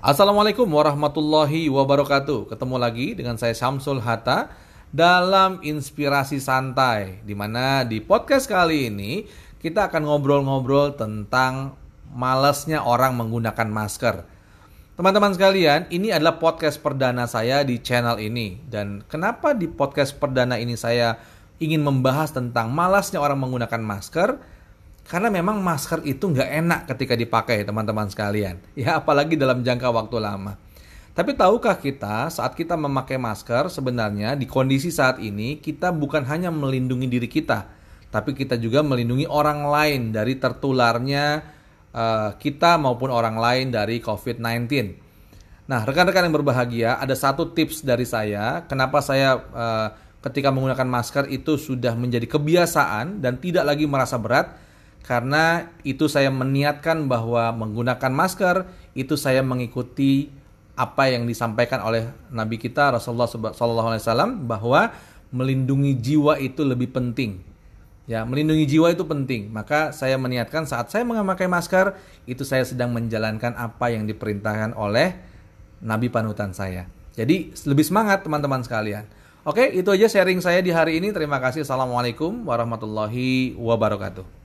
Assalamualaikum warahmatullahi wabarakatuh. Ketemu lagi dengan saya Syamsul Hatta dalam Inspirasi Santai di mana di podcast kali ini kita akan ngobrol-ngobrol tentang malasnya orang menggunakan masker. Teman-teman sekalian, ini adalah podcast perdana saya di channel ini dan kenapa di podcast perdana ini saya ingin membahas tentang malasnya orang menggunakan masker? Karena memang masker itu nggak enak ketika dipakai teman-teman sekalian. Ya apalagi dalam jangka waktu lama. Tapi tahukah kita saat kita memakai masker sebenarnya di kondisi saat ini kita bukan hanya melindungi diri kita. Tapi kita juga melindungi orang lain dari tertularnya uh, kita maupun orang lain dari COVID-19. Nah rekan-rekan yang berbahagia ada satu tips dari saya. Kenapa saya uh, ketika menggunakan masker itu sudah menjadi kebiasaan dan tidak lagi merasa berat karena itu saya meniatkan bahwa menggunakan masker itu saya mengikuti apa yang disampaikan oleh Nabi kita Rasulullah SAW bahwa melindungi jiwa itu lebih penting. Ya, melindungi jiwa itu penting. Maka saya meniatkan saat saya memakai masker itu saya sedang menjalankan apa yang diperintahkan oleh Nabi panutan saya. Jadi lebih semangat teman-teman sekalian. Oke, itu aja sharing saya di hari ini. Terima kasih. Assalamualaikum warahmatullahi wabarakatuh.